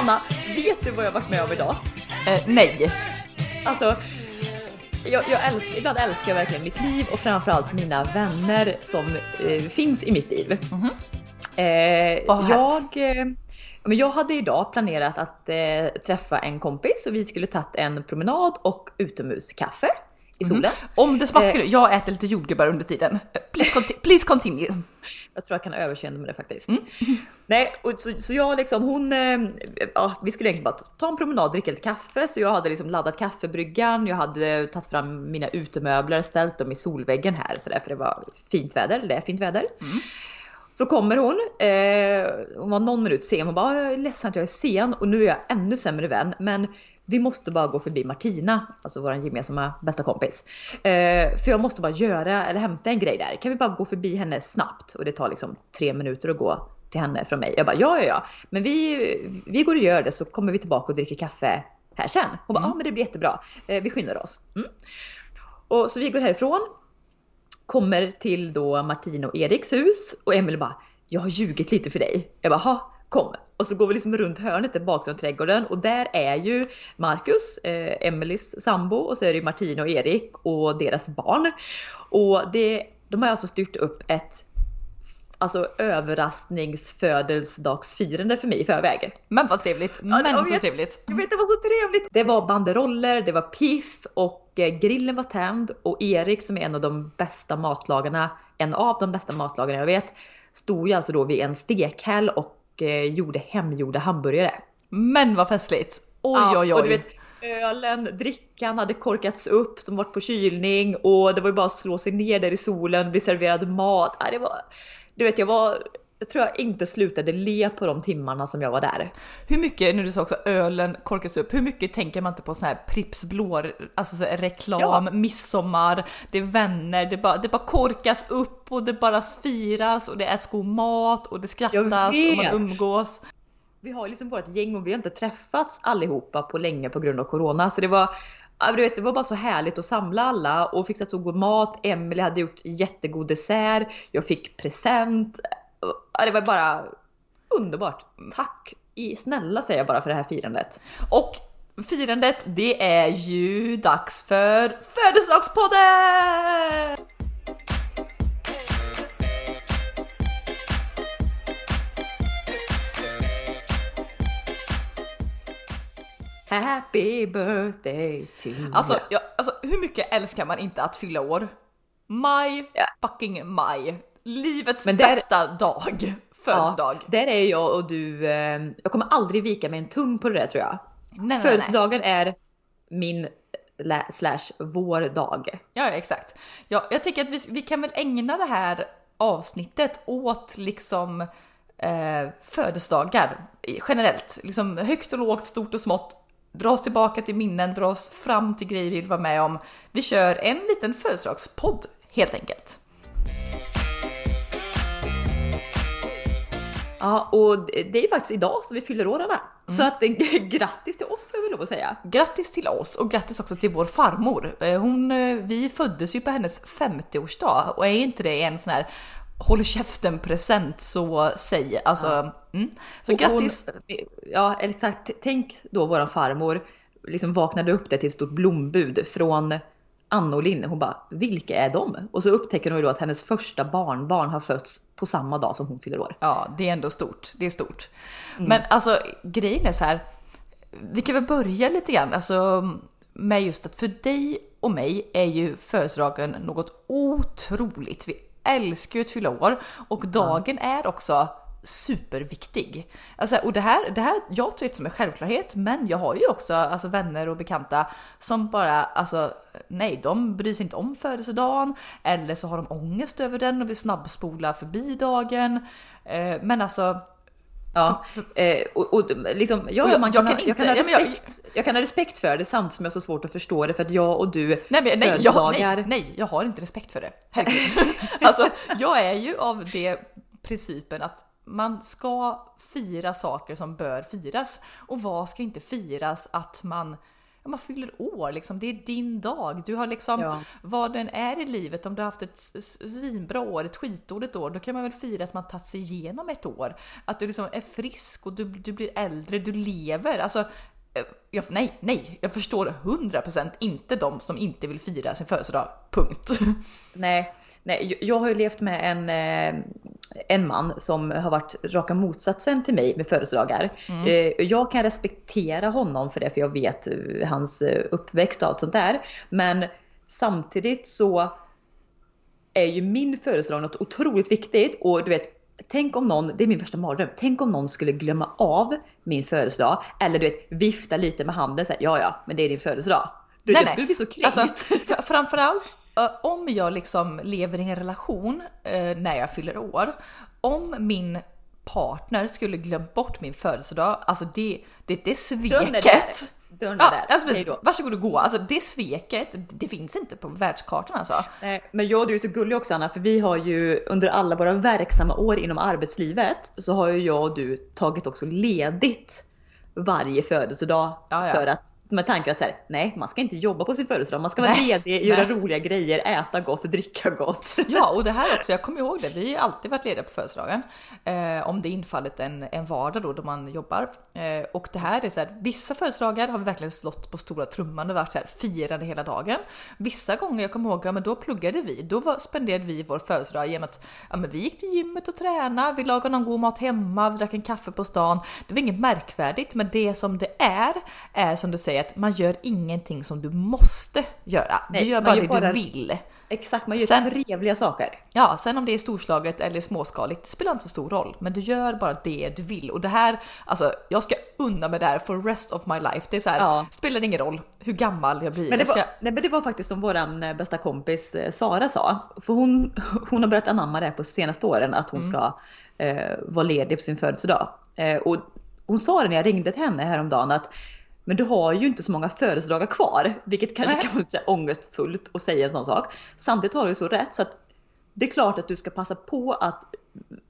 Anna, vet du vad jag varit med om idag? Eh, nej. Alltså, jag, jag älskar, ibland älskar jag verkligen mitt liv och framförallt mina vänner som eh, finns i mitt liv. Mhm. Eh, Vad har jag, eh, men jag hade idag planerat att eh, träffa en kompis och vi skulle tagit en promenad och utomhuskaffe i solen. Om det smaskar Eh. nu, jag äter lite jordgubbar under tiden. Eh, Please, conti- please continue. Jag tror jag kan överseende med det faktiskt. Mm. Nej, och så, så jag liksom, hon, eh, ja, vi skulle egentligen bara ta en promenad dricka lite kaffe. Så jag hade liksom laddat kaffebryggan, jag hade tagit fram mina utemöbler, ställt dem i solväggen här så där, för det var fint väder, det är fint väder. Så kommer hon, eh, hon var någon minut sen, hon bara jag är ledsen att jag är sen och nu är jag ännu sämre vän men vi måste bara gå förbi Martina, alltså vår gemensamma bästa kompis. Eh, för jag måste bara göra eller hämta en grej där. Kan vi bara gå förbi henne snabbt? Och det tar liksom tre minuter att gå till henne från mig. Jag bara ja, ja, ja. Men vi, vi går och gör det så kommer vi tillbaka och dricker kaffe här sen. Hon bara ja, men det blir jättebra. Eh, vi skyndar oss. Mm. Och så vi går härifrån. Kommer till då Martina och Eriks hus och Emelie bara jag har ljugit lite för dig. Jag bara ha kom. Och så går vi liksom runt hörnet där av trädgården och där är ju Marcus, eh, Emelies sambo och så är det ju Martina och Erik och deras barn. Och det, de har alltså styrt upp ett alltså överraskningsfödelsedagsfirande för mig i förväg. Men vad trevligt, men jag så vet. trevligt. Jag vet, det var så trevligt! Det var banderoller, det var piff och eh, grillen var tänd och Erik som är en av de bästa matlagarna, en av de bästa matlagarna jag vet, stod ju alltså då vid en stekhäll och eh, gjorde hemgjorda hamburgare. Men vad festligt. Oj Ja, oj Och du oj. vet, ölen, drickan hade korkats upp, som varit på kylning och det var ju bara att slå sig ner där i solen, bli serverad mat. Ja, det var, du vet, jag var jag tror jag inte slutade le på de timmarna som jag var där. Hur mycket, nu du sa också ölen korkas upp, hur mycket tänker man inte på sån här Pripps blå, alltså så reklam, Ja. midsommar, det är vänner, det bara, det bara korkas upp och det bara firas och det är god mat och det skrattas och man umgås. Vi har liksom vårt gäng och vi har inte träffats allihopa på länge på grund av corona. Så det var, du vet, det var bara så härligt att samla alla och fixa så god mat. Emelie hade gjort jättegod dessert. Jag fick present. Det var bara underbart. Tack i snälla säger jag bara för det här firandet. Och firandet, det är ju dags för Födelsedagspodden! Happy birthday to you. Alltså, ja, alltså hur mycket älskar man inte att fylla år? Maj, Ja. fucking maj. Livets där- bästa dag. Födelsedag. Ja, där är jag och du. Eh, jag kommer aldrig vika mig en tum på det där tror jag. Nej, nej, nej. Födelsedagen är min lä- slash vår dag. Ja, exakt. Ja, jag tycker att vi, vi kan väl ägna det här avsnittet åt liksom eh, födelsedagar generellt. Liksom högt och lågt, stort och smått. Dra oss tillbaka till minnen, dra oss fram till grejer vi vill vara med om. Vi kör en liten födelsedagspodd helt enkelt. Ja, och det är faktiskt idag som vi fyller år Anna. Mm. Så att eh, grattis till oss får jag väl lov att säga. Grattis till oss och grattis också till vår farmor. Eh, Hon, eh, vi föddes ju på hennes 50-årsdag och är inte det en sån här håll käften present så säg alltså. Mm. Så Och grattis! Hon, ja exakt, tänk då våran farmor liksom vaknade upp det till ett stort blombud från Anna och Linn. Hon bara, vilka är de? Och så upptäcker hon ju då att hennes första barnbarn har fötts på samma dag som hon fyller år. Ja, det är ändå stort. Det är stort. Men alltså grejen är så här. Vi kan väl börja lite grann alltså, med just att för dig och mig är ju födelsedagen något otroligt. Vi älskar ju att fylla år och dagen är också superviktig. Alltså, och det här, det här, jag tar det som en självklarhet, men jag har ju också alltså, vänner och bekanta som bara, alltså nej, de bryr sig inte om födelsedagen eller så har de ångest över den och vill snabbspola förbi dagen. Eh, men alltså, Ja, eh, och, och liksom, ja, jag- man jag kan, ha, jag, kan ha men jag- respekt, jag, kan ha respekt för det samtidigt som jag har så svårt att förstå det för att jag och du Nej, men, nej, jag, nej, nej, jag har inte respekt för det. Herregud. alltså, jag är ju av det principen att man ska fira saker som bör firas. Och vad ska inte firas att man man fyller år liksom. Det är din dag. Du har liksom Ja. vad den är i livet. Om du har haft ett svinbra år, ett skitdåligt år, då kan man väl fira att man tagit sig igenom ett år. Att du liksom är frisk och du, du blir äldre, du lever. Alltså, eh, jag, nej, nej, jag förstår 100% inte de som inte vill fira sin födelsedag. Punkt. Nej, nej, jag har ju levt med en, eh, en man som har varit raka motsatsen till mig med födelsedagar. Eh, Jag kan respektera honom för det, för jag vet eh, hans eh, uppväxt och allt sånt där. Men samtidigt så är ju min födelsedag något otroligt viktigt och du vet, tänk om någon, det är min värsta mardröm, tänk om någon skulle glömma av min födelsedag eller du vet vifta lite med handen så här, ja ja, men det är din födelsedag. Du, Nej, jag nej. skulle bli så kränkt. Alltså, fr- framförallt om jag liksom lever i en relation eh, när jag fyller år. Om min partner skulle glömt bort min födelsedag, alltså det, det, det sveket. Dörren Ja, där. alltså, Hej då. varsågod och gå. Alltså det sveket, det finns inte på världskartan alltså. Nej, men jag och du är så gulliga också Anna, för vi har ju under alla våra verksamma år inom arbetslivet så har ju jag och du tagit också ledigt varje födelsedag Ja, ja. för att med tanken att så här, nej, man ska inte jobba på sin födelsedag, man ska vara Nej, ledig, göra nej. roliga grejer, äta gott, dricka gott. Ja, och det här också, jag kommer ihåg det, vi har alltid varit lediga på födelsedagen. Eh, om det infallit en, en vardag då, då man jobbar. Eh, och det här är så här, vissa födelsedagar har vi verkligen slått på stora trumman och varit så här, firande hela dagen. Vissa gånger, jag kommer ihåg, ja, men då pluggade vi, då var, spenderade vi vår födelsedag genom att ja, men vi gick till gymmet och tränade, vi lagade någon god mat hemma, vi drack en kaffe på stan. Det var inget märkvärdigt, men det som det är, är som du säger att man gör ingenting som du måste göra. Nej, du gör bara gör det bara- du vill. Exakt, man gör Sen- trevliga saker. Ja, sen om det är storslaget eller småskaligt, det spelar inte så stor roll. Men du gör bara det du vill. Och det här, alltså jag ska unna mig det här for rest of my life. Det är så här, Ja. spelar ingen roll hur gammal jag blir. Men det, jag ska, var, nej, men det var faktiskt som våran eh, bästa kompis eh, Sara sa. För hon, hon har börjat anamma det på senaste åren att hon ska eh, vara ledig på sin födelsedag. Eh, och hon sa det när jag ringde till henne häromdagen att men du har ju inte så många födelsedagar kvar. Vilket kanske Nej. kan vara lite ångestfullt att säga en sån sak. Samtidigt har du så rätt så att det är klart att du ska passa på att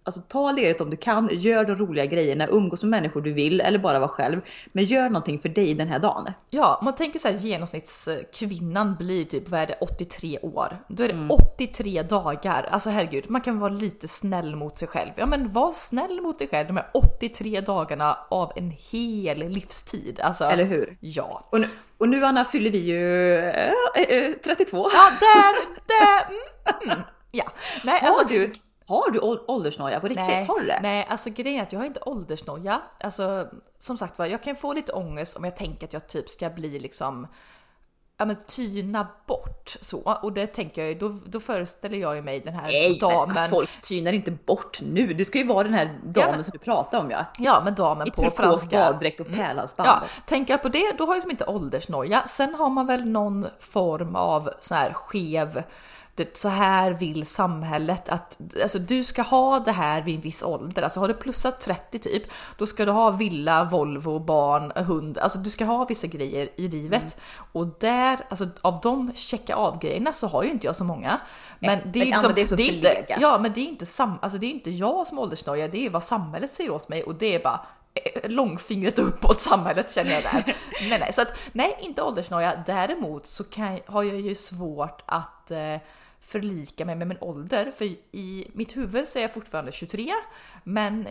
alltså, ta ledigt om du kan, gör de roliga grejerna, umgås med människor du vill eller bara vara själv. Men gör någonting för dig den här dagen. ja, man tänker så här genomsnittskvinnan blir typ, vad är det, 83 år. Då är det Mm. 83 dagar. Alltså herregud, man kan vara lite snäll mot sig själv. Ja men var snäll mot dig själv de här 83 dagarna av en hel livstid. Alltså, Eller hur? Ja. Och nu, och nu Anna fyller vi ju eh, eh, 32. Ja, där, där, mm, mm. Ja. Nej, Har alltså, du, har du ål- åldersnoja på riktigt? Nej, har du det? nej, alltså grejen är att jag har inte åldersnoja. Alltså som sagt var, jag kan få lite ångest om jag tänker att jag typ ska bli liksom Ja men tyna bort så och det tänker jag ju, då, då föreställer jag ju mig den här Nej, damen. men folk tynar inte bort nu. Du ska ju vara den här damen men- som du pratar om ja. Ja men damen I på franska. baddräkt och pärlhalsband. Ja, tänker jag på det, då har jag som inte åldersnoja. Sen har man väl någon form av så här skev, det, så här vill samhället att alltså, du ska ha det här vid en viss ålder. Alltså har du plussat 30 typ, då ska du ha villa, Volvo, barn, hund. Alltså du ska ha vissa grejer i livet. Mm. Och där, alltså av de checka av grejerna så har ju inte jag så många. Men Nej, det är, men liksom, det är så inte, förlegat. ja men det är inte sam, alltså det är inte jag som åldersnoja, det är vad samhället säger åt mig och det är bara eh, långfingret uppåt samhället känner jag där. nej, nej, så att nej, inte åldersnoja. Däremot så kan, har jag ju svårt att eh, förlika mig med min ålder, för i mitt huvud så är jag fortfarande 23, men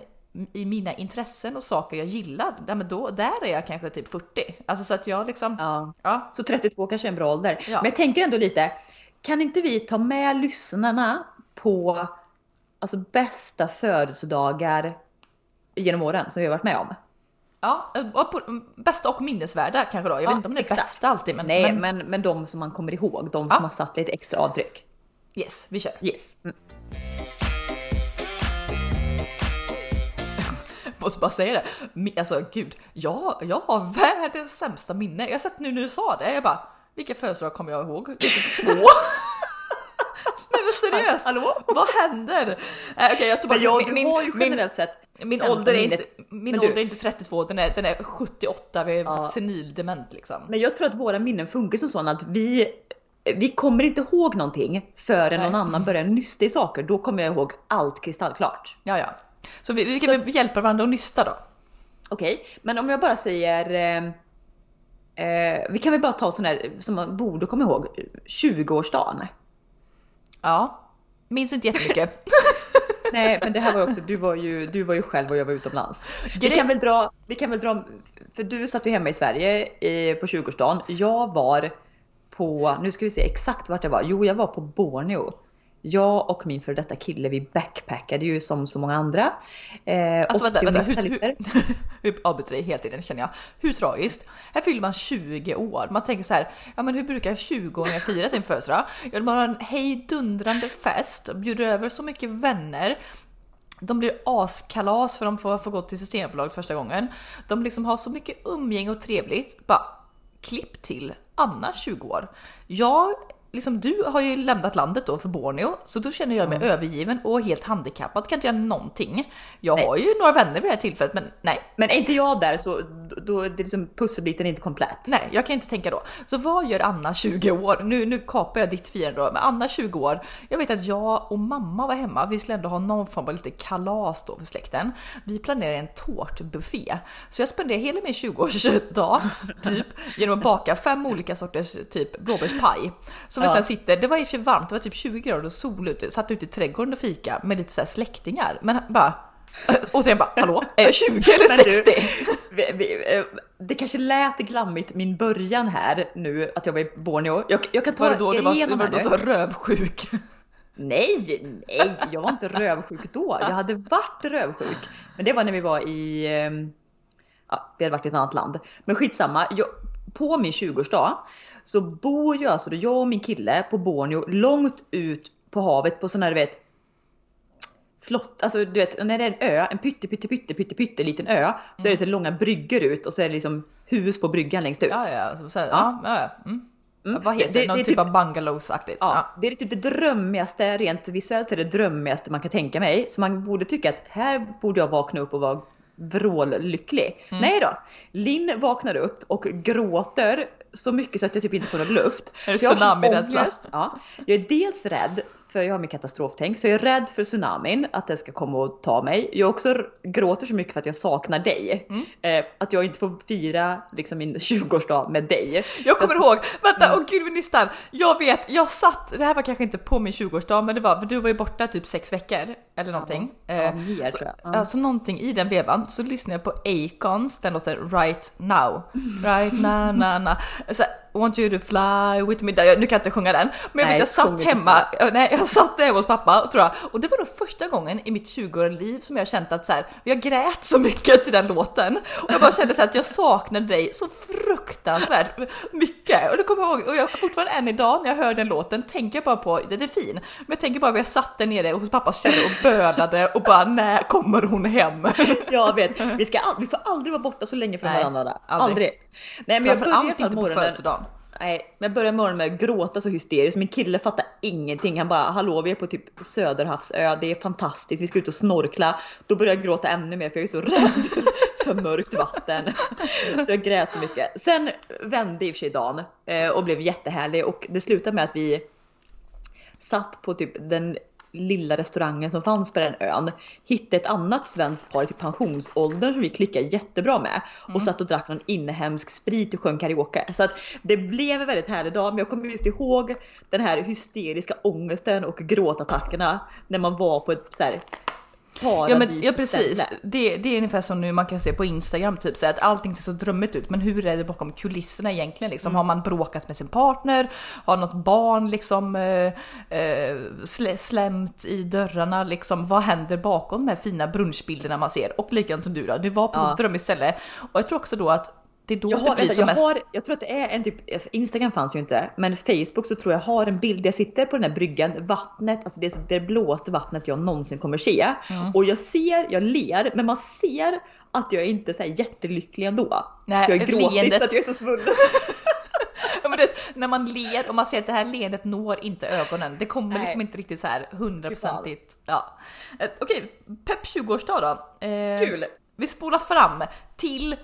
i mina intressen och saker jag gillar, ja, men då, där är jag kanske typ 40. Alltså så att jag liksom, ja. Ja. Så 32 kanske är en bra ålder. Ja. Men jag tänker ändå lite, kan inte vi ta med lyssnarna på alltså, bästa födelsedagar genom åren som vi har varit med om? Ja, och på, bästa och minnesvärda kanske då. Jag Ja, vet inte om det är exakt. bästa alltid, men, Nej, men men, men de som man kommer ihåg, de som har satt lite extra avtryck. Yes, vi kör. Yes. Mm. måste bara säga det. Alltså gud, jag, jag har världens sämsta minne. Jag har sett nu när du sa det, jag bara vilka födelsedagar kommer jag ihåg? Typ två. Nej men seriöst, Hallå? vad händer? Äh, Okej jag tog bara, jag, min, har ju generellt sett min, ålder är inte, min ålder är inte 32, den är, den är 78, vi är Ja. senildement liksom. Men jag tror att våra minnen funkar som så att vi, vi kommer inte ihåg någonting förrän Nej. någon annan börjar nysta i saker. Då kommer jag ihåg allt kristallklart. Ja ja. Så vi, vi kan väl hjälpa varandra att nysta då. Okej, men om jag bara säger eh, Eh, vi kan väl bara ta sån här som man borde komma ihåg, 20-årsdagen. Ja, minns inte jättemycket. Nej, men det här var också, du var ju, du var ju själv och jag var utomlands. Vi kan väl dra, vi kan väl dra, för du satt ju hemma i Sverige i, på 20-årsdagen. Jag var på, nu ska vi se exakt vart jag var. Jo, jag var på Borneo. Jag och min för detta kille, vi backpackade ju som så många andra. Eh, alltså vänta, vänta, hur, hur, hur avbryter dig hela tiden känner jag. Hur tragiskt? Här fyller man 20 år. Man tänker så här, ja men hur brukar 20-åringar fira sin födelsedag? Ja, de har en hejdundrande fest, bjuder över så mycket vänner. De blir askalas för de får, får gå till Systembolaget första gången. De liksom har så mycket umgänge och trevligt. Bara klipp till Anna 20 år. Jag liksom, du har ju lämnat landet då för Borneo, så då känner jag mig mm. övergiven och helt handikappad, kan inte göra någonting. Jag nej. har ju några vänner vid det här tillfället, men nej. Men är inte jag där så då är det liksom pusselbiten inte komplett. Nej, jag kan inte tänka då. Så vad gör Anna 20 år? Nu, nu kapar jag ditt firande då, men Anna 20 år. Jag vet att jag och mamma var hemma. Vi skulle ändå ha någon form av lite kalas då för släkten. Vi planerade en tårtbuffé, så jag spenderade hela min 20-årsdag typ genom att baka fem olika sorters typ blåbärspaj. Som vi sen sitter, det var i och för sig varmt, det var typ 20 grader och sol ute, satt ute i trädgården och fika med lite så släktingar. Men bara och sen bara, hallå, är jag 20 eller 60? Vi, vi, eh, det kanske lät glammigt min början här nu, att jag var i Borneo. Jag, jag kan ta var det då du var, var du så rövsjuk? Nej, nej, jag var inte rövsjuk då. Jag hade varit rövsjuk. Men det var när vi var i, ehm, ja, vi hade varit i ett annat land. Men skitsamma, jag, på min 20-årsdag så bor ju alltså jag och min kille på Borneo långt ut på havet på sån här du vet flott, alltså du vet när det är en ö, en pytte pytte pytte pytte pytte liten ö mm. så är det så långa bryggor ut och så är det liksom hus på bryggan längst ut. Ja ja, så, så, ja. ja, ja. Mm. Mm. Vad heter det? Någon det, typ, typ av bungalows-aktigt? Ja, ja, det är typ det drömmigaste, rent visuellt är det drömmigaste man kan tänka mig. Så man borde tycka att här borde jag vakna upp och vara vrållycklig. Mm. Nej då! Linn vaknar upp och gråter så mycket så att jag typ inte får någon luft. Är det tsunami-rädsla? Ja. Jag är dels rädd för jag har min katastroftänk, så jag är rädd för tsunamin, att den ska komma och ta mig. Jag också gråter så mycket för att jag saknar dig. Mm. Eh, att jag inte får fira liksom, min 20-årsdag med dig. Jag kommer så... ihåg, vänta, mm. åh gud vi nystar. Jag vet, jag satt, det här var kanske inte på min 20-årsdag, men det var, för du var ju borta typ sex veckor eller någonting. Ja, ja, mer, eh, så, tror jag. Ja. så någonting i den vevan så lyssnade jag på Acons, den låter Right Now. Right now, na, na. Så, Want you to fly with me. Nu kan jag inte sjunga den, men jag, vet, jag satt hemma. Nej, jag satt hemma hos pappa tror jag och det var nog första gången i mitt 20-åriga liv som jag känt att så här, jag grät så mycket till den låten och jag bara kände så att jag saknade dig så fruktansvärt mycket och det kommer jag ihåg och jag fortfarande än idag när jag hör den låten tänker jag bara på den är fin, men jag tänker bara på att jag satt där nere hos pappas källare och bölade och bara när kommer hon hem? Jag vet, vi, ska, vi får aldrig vara borta så länge från Nej, varandra. Aldrig. aldrig. Nej, men jag började inte på födelsedagen. Nej, men jag började morgonen med att gråta så hysteriskt. Min kille fattar ingenting. Han bara hallå vi är på typ Söderhavsö, det är fantastiskt, vi ska ut och snorkla. Då började jag gråta ännu mer för jag är så rädd för mörkt vatten. Så jag grät så mycket. Sen vände i och för sig dagen eh, och blev jättehärlig och det slutade med att vi satt på typ den lilla restaurangen som fanns på den ön hittade ett annat svenskt par till pensionsåldern som vi klickade jättebra med och mm. satt och drack någon inhemsk sprit och sjöng karaoke. Så att det blev en väldigt härlig dag men jag kommer just ihåg den här hysteriska ångesten och gråtattackerna när man var på ett så här ja, men, ja precis, det, det är ungefär som nu man kan se på Instagram typ så att allting ser så drömmigt ut men hur är det bakom kulisserna egentligen liksom? Mm. Har man bråkat med sin partner? Har något barn liksom äh, äh, slämt i dörrarna liksom? Vad händer bakom de här fina brunchbilderna man ser? Och likadant som du då, du var på ja. ett drömmigt ställe och jag tror också då att det är då jag har, det blir vänta, som jag mest... Har, jag tror att det är en typ, Instagram fanns ju inte, men Facebook så tror jag har en bild jag sitter på den här bryggan, vattnet, alltså det är det blåaste vattnet jag någonsin kommer se. Mm. Och jag ser, jag ler, men man ser att jag är inte så här jättelycklig ändå. Nej, jag är gråtit leendet... så att jag är så svullen. ja, det, när man ler och man ser att det här leendet når inte ögonen. Det kommer Nej. liksom inte riktigt så här hundraprocentigt. Ja. Okej, pepp 20-årsdag då. Eh, Kul! Vi spolar fram till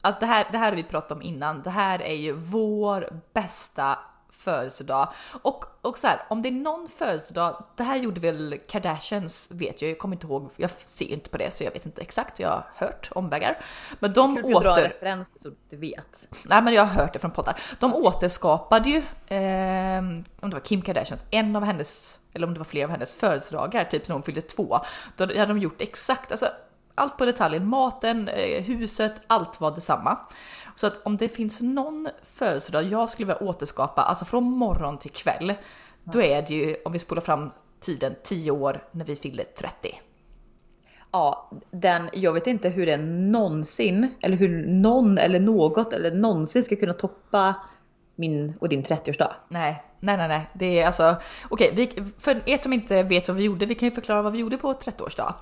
Alltså det här, det här har vi pratat om innan. Det här är ju vår bästa födelsedag. Och, och så här, om det är någon födelsedag, det här gjorde väl Kardashians vet jag, jag kommer inte ihåg, jag ser inte på det så jag vet inte exakt, jag har hört omvägar. Men de att du åter... referens så du vet. Nej men jag har hört det från poddar. De återskapade ju, eh, om det var Kim Kardashians, en av hennes, eller om det var flera av hennes födelsedagar, typ när hon fyllde två. Då hade de gjort exakt, alltså allt på detaljen, maten, eh, huset, allt var detsamma. Så att om det finns någon födelsedag jag skulle vilja återskapa, alltså från morgon till kväll, då är det ju, om vi spolar fram tiden, 10 år när vi fyllde 30. Ja, den, jag vet inte hur den någonsin, eller hur någon eller något eller någonsin ska kunna toppa min och din 30-årsdag. Nej, nej, nej, nej. Det är alltså okej. Okay, för er som inte vet vad vi gjorde, vi kan ju förklara vad vi gjorde på 30-årsdag.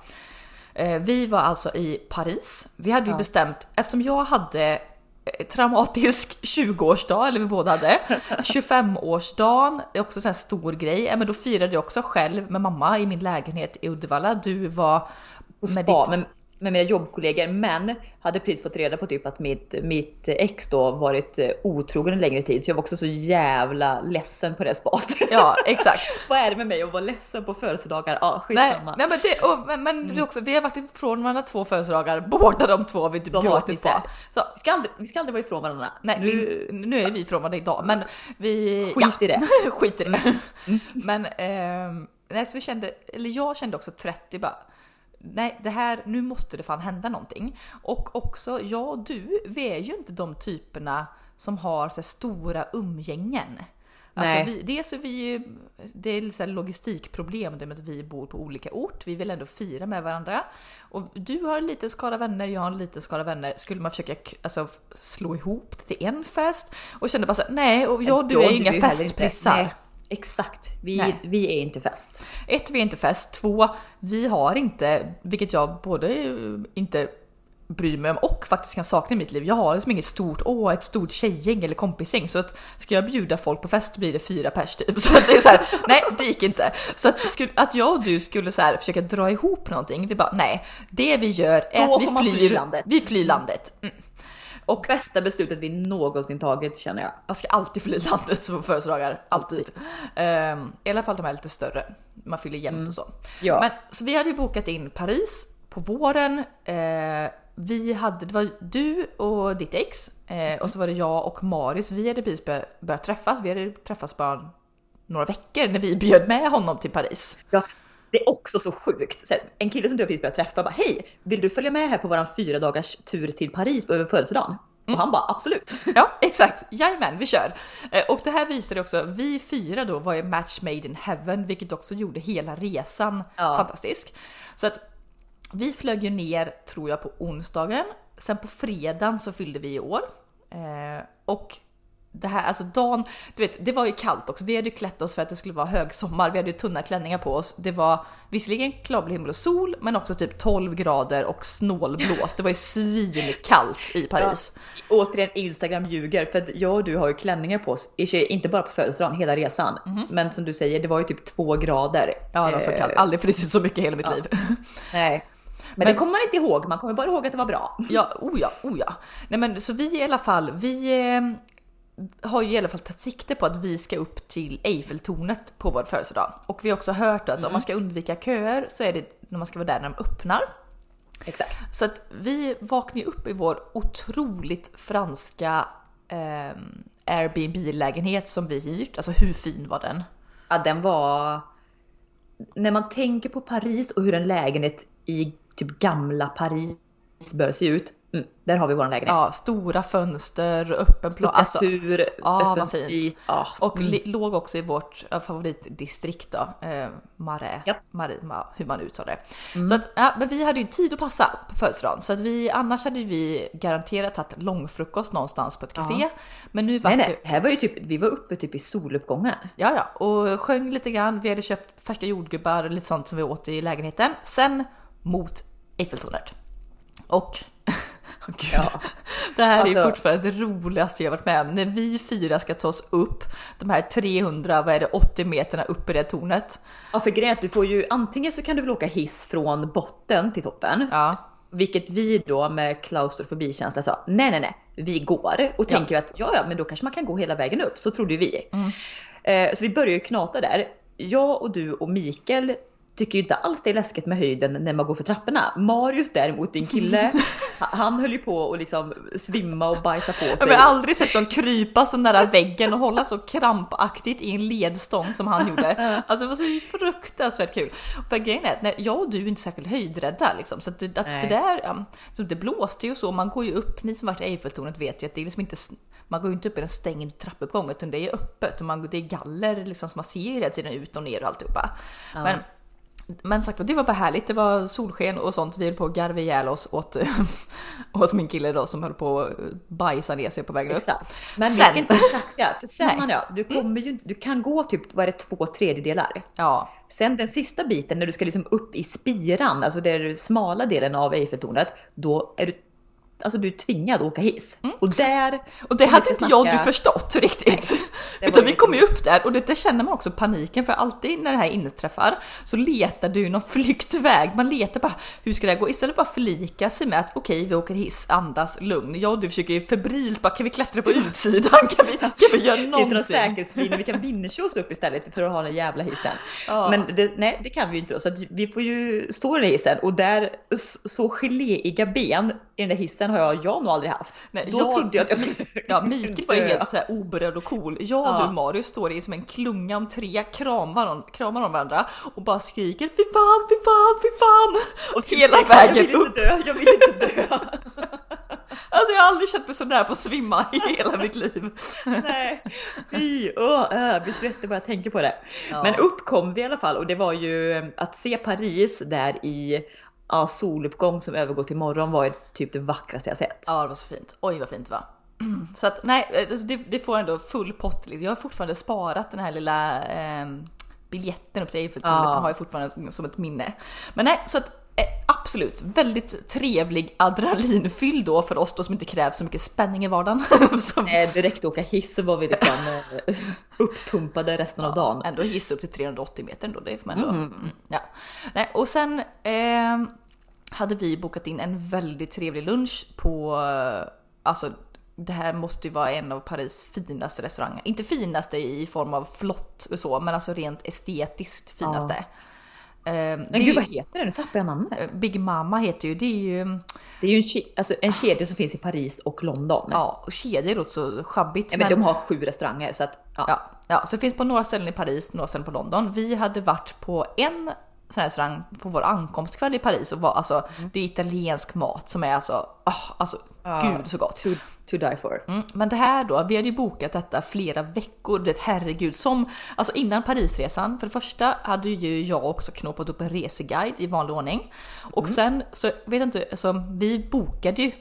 Eh, vi var alltså i Paris. Vi hade ju ja. bestämt eftersom jag hade eh, traumatisk 20-årsdag, eller vi båda hade. 25-årsdagen, det är också en sån här stor grej. Men då firade jag också själv med mamma i min lägenhet i Uddevalla. Du var med spa, ditt... med mina jobbkollegor men hade precis fått reda på typ att mitt, mitt ex då varit eh, otrogen en längre tid så jag var också så jävla ledsen på det spat. Ja exakt. Vad är det med mig att vara ledsen på födelsedagar? Ja skitsamma. Nej, nej men, det, och, men, men mm. också, vi har varit ifrån varandra två födelsedagar, båda de två har vi typ gråtit på. Så, vi, ska aldrig, vi ska aldrig vara ifrån varandra. Nej nu, nu är vi ifrån varandra idag men vi... Skit ja, i det. skit i det. Mm. Men eh, nej, så vi kände, eller jag kände också 30 bara nej det här, nu måste det fan hända någonting. Och också, jag och du, vi är ju inte de typerna som har så stora umgängen. Alltså vi, dels är vi det är så logistikproblem det med att vi bor på olika ort. Vi vill ändå fira med varandra. Och du har en liten skara vänner, jag har en liten skara vänner. Skulle man försöka alltså, slå ihop det till en fest? Och kände bara så nej och jag och du är inga festprissar. Exakt, vi, vi är inte fest. Ett, vi är inte fest. Två, vi har inte, vilket jag både inte bryr mig om och faktiskt kan sakna i mitt liv. Jag har liksom inget stort, åh ett stort tjejgäng eller kompisgäng så att ska jag bjuda folk på fest blir det fyra pers typ. Så att det är så här, nej det gick inte. Så att, skulle, att jag och du skulle så här försöka dra ihop någonting, vi bara nej, det vi gör är Då att vi flyr, vi flyr landet. Mm. Och bästa beslutet vi någonsin tagit känner jag. Jag ska alltid fly landet som födelsedagar, alltid. Um, I alla fall de är lite större. Man fyller jämnt mm. och så. Ja. Men, så vi hade ju bokat in Paris på våren. Uh, vi hade, det var du och ditt ex uh, och så var det jag och Maris. Vi hade precis börjat, börjat träffas. Vi hade träffats bara några veckor när vi bjöd med honom till Paris. Ja, det är också så sjukt. en kille som du precis börjat träffa bara hej, vill du följa med här på våran fyra dagars tur till Paris över födelsedagen? Mm. Och han bara absolut. Ja exakt, jajamän vi kör. Eh, och det här visade också, vi fyra då var ju match made in heaven vilket också gjorde hela resan ja. fantastisk. Så att vi flög ju ner tror jag på onsdagen, sen på fredagen så fyllde vi i år. Eh, och det här, alltså dagen, du vet, det var ju kallt också. Vi hade ju klätt oss för att det skulle vara högsommar. Vi hade ju tunna klänningar på oss. Det var visserligen klarblå himmel och sol, men också typ 12 grader och snålblåst. Det var ju svinkallt i Paris. Ja, återigen Instagram ljuger för att jag och du har ju klänningar på oss, inte bara på födelsedagen, hela resan. Mm -hmm. Men som du säger, det var ju typ 2 grader. Ja, det var så kallt. Eh, Aldrig frusit så mycket i hela mitt ja. liv. Nej. Men, men, det kommer man inte ihåg, man kommer bara ihåg att det var bra. Ja, oh ja, oh ja. Nej men så vi i alla fall, vi eh, har ju i alla fall tagit sikte på att vi ska upp till Eiffeltornet på vår födelsedag. Och vi har också hört att mm. om man ska undvika köer så är det när man ska vara där när de öppnar. Exakt. Så att vi vaknade upp i vår otroligt franska eh, Airbnb-lägenhet som vi hyrt. Alltså hur fin var den? Ja den var... När man tänker på Paris och hur en lägenhet i typ gamla Paris bör se ut Mm, där har vi vår lägenhet. Ja, stora fönster, öppen plan. Alltså, ja, öppen spis. Ja, och mm. låg också i vårt favoritdistrikt då, eh, Marais, ja. Marais, hur man uttalar det. Mm. Så att, ja, men vi hade ju tid att passa på födelsedagen så att vi annars hade vi garanterat tagit långfrukost någonstans på ett café. Ja. Men nu var nej, nej, här var ju typ, vi var uppe typ i soluppgången. Ja, ja, och sjöng lite grann. Vi hade köpt färska jordgubbar och lite sånt som vi åt i lägenheten. Sen mot Eiffeltornet. Och Oh, Gud. Ja. Det här alltså, är fortfarande det roligaste jag varit med om. När vi fyra ska ta oss upp de här 300, vad är det, 80 meterna upp i det tornet. Ja för grejen du får ju antingen så kan du väl åka hiss från botten till toppen. Ja. Vilket vi då med klaustrofobikänsla sa, nej nej nej, vi går. Och tänker att ja ja, men då kanske man kan gå hela vägen upp. Så trodde vi. Mm. Eh, så vi började ju knata där. Jag och du och Mikael tycker ju inte alls det är läskigt med höjden när man går för trapporna. Marius däremot, din kille, han höll ju på att liksom svimma och bajsa på sig. Jag har aldrig sett någon krypa så nära väggen och hålla så krampaktigt i en ledstång som han gjorde. Alltså det var så fruktansvärt kul. För grejen är att jag och du är inte särskilt höjdrädda liksom, så att, det, att det där, så det blåste ju så, man går ju upp, ni som varit i Eiffeltornet vet ju att det är liksom inte man går ju inte upp i en stängd trappuppgång utan det är öppet och man, det är galler liksom så man ser ju hela tiden ut och ner och alltihopa. Ja. Men men sagt det var bara härligt. Det var solsken och sånt. Vi höll på att garva ihjäl oss åt, åt min kille då som höll på att bajsa ner sig på vägen Exakt. upp. Men sen, vi ska inte vara kaxiga. För sen jag, du kommer ju inte, du kan gå typ, vad är det, två tredjedelar? Ja. Sen den sista biten när du ska liksom upp i spiran, alltså den smala delen av Eiffeltornet, då är du alltså du är tvingad att åka hiss. Mm. Och där... Och det hade inte jag och du förstått riktigt. Nej, Utan vi kom ju upp där och det, det, känner man också paniken för alltid när det här inträffar så letar du någon flyktväg. Man letar bara hur ska det här gå? Istället bara förlika sig med att okej, okay, vi åker hiss, andas, lugn. Jag och du försöker febrilt bara kan vi klättra på utsidan? Kan vi, kan vi göra någonting? Det är säkerhetslinje, vi kan vinna oss upp istället för att ha den jävla hissen. Ja. Men det, nej, det kan vi ju inte då, så vi får ju stå i den hissen och där så geléiga ben i den där hissen har jag, jag nog aldrig haft. Nej, Då jag, trodde jag att jag skulle Ja, Mikael var ju helt såhär oberörd och cool. Jag och ja. du Marius står i som en klunga om tre, kramar, kramar om varandra och bara skriker fy fan, fy fan, fy fan! Och typ hela vägen upp. Jag vill inte dö, jag vill inte dö. Alltså jag har aldrig känt mig så nära på att svimma i hela mitt liv. Nej, fy, åh, jag blir svettig bara jag tänker på det. Ja. Men upp kom vi i alla fall och det var ju att se Paris där i ja, soluppgång som övergår till morgon var ju typ det vackraste jag sett. Ja, det var så fint. Oj vad fint det var. Så att nej, alltså, det, det får ändå full pott. Liksom. Jag har fortfarande sparat den här lilla eh, biljetten upp till Eiffeltornet. Ja. Den har jag fortfarande som ett minne. Men nej, så att eh, absolut väldigt trevlig adrenalinfylld då för oss då som inte kräver så mycket spänning i vardagen. som... Nej, direkt åka hiss så var vi liksom eh, uppumpade resten ja, av dagen. Ändå hiss upp till 380 meter då, det får man ändå. Mm. Mm, ja. Nej, och sen eh, hade vi bokat in en väldigt trevlig lunch på, alltså det här måste ju vara en av Paris finaste restauranger. Inte finaste i form av flott och så, men alltså rent estetiskt finaste. Ja. Eh, men gud vad heter den? Nu tappar jag namnet. Eh, Big Mama heter ju, det är ju... Det är ju en, alltså en kedja som finns i Paris och London. Ja, och kedjor låter så sjabbigt. Ja, men, men de har sju restauranger så att... Ja. ja. Ja, så det finns på några ställen i Paris, några ställen på London. Vi hade varit på en sån här restaurang på vår ankomstkväll i Paris och var alltså, mm. det är italiensk mat som är alltså, oh, alltså gud så gott. To, to die for. Mm, men det här då, vi hade ju bokat detta flera veckor, det herregud, som alltså innan Parisresan. För det första hade ju jag också knåpat upp en reseguide i vanlig ordning och mm. sen så vet jag inte, alltså, vi bokade ju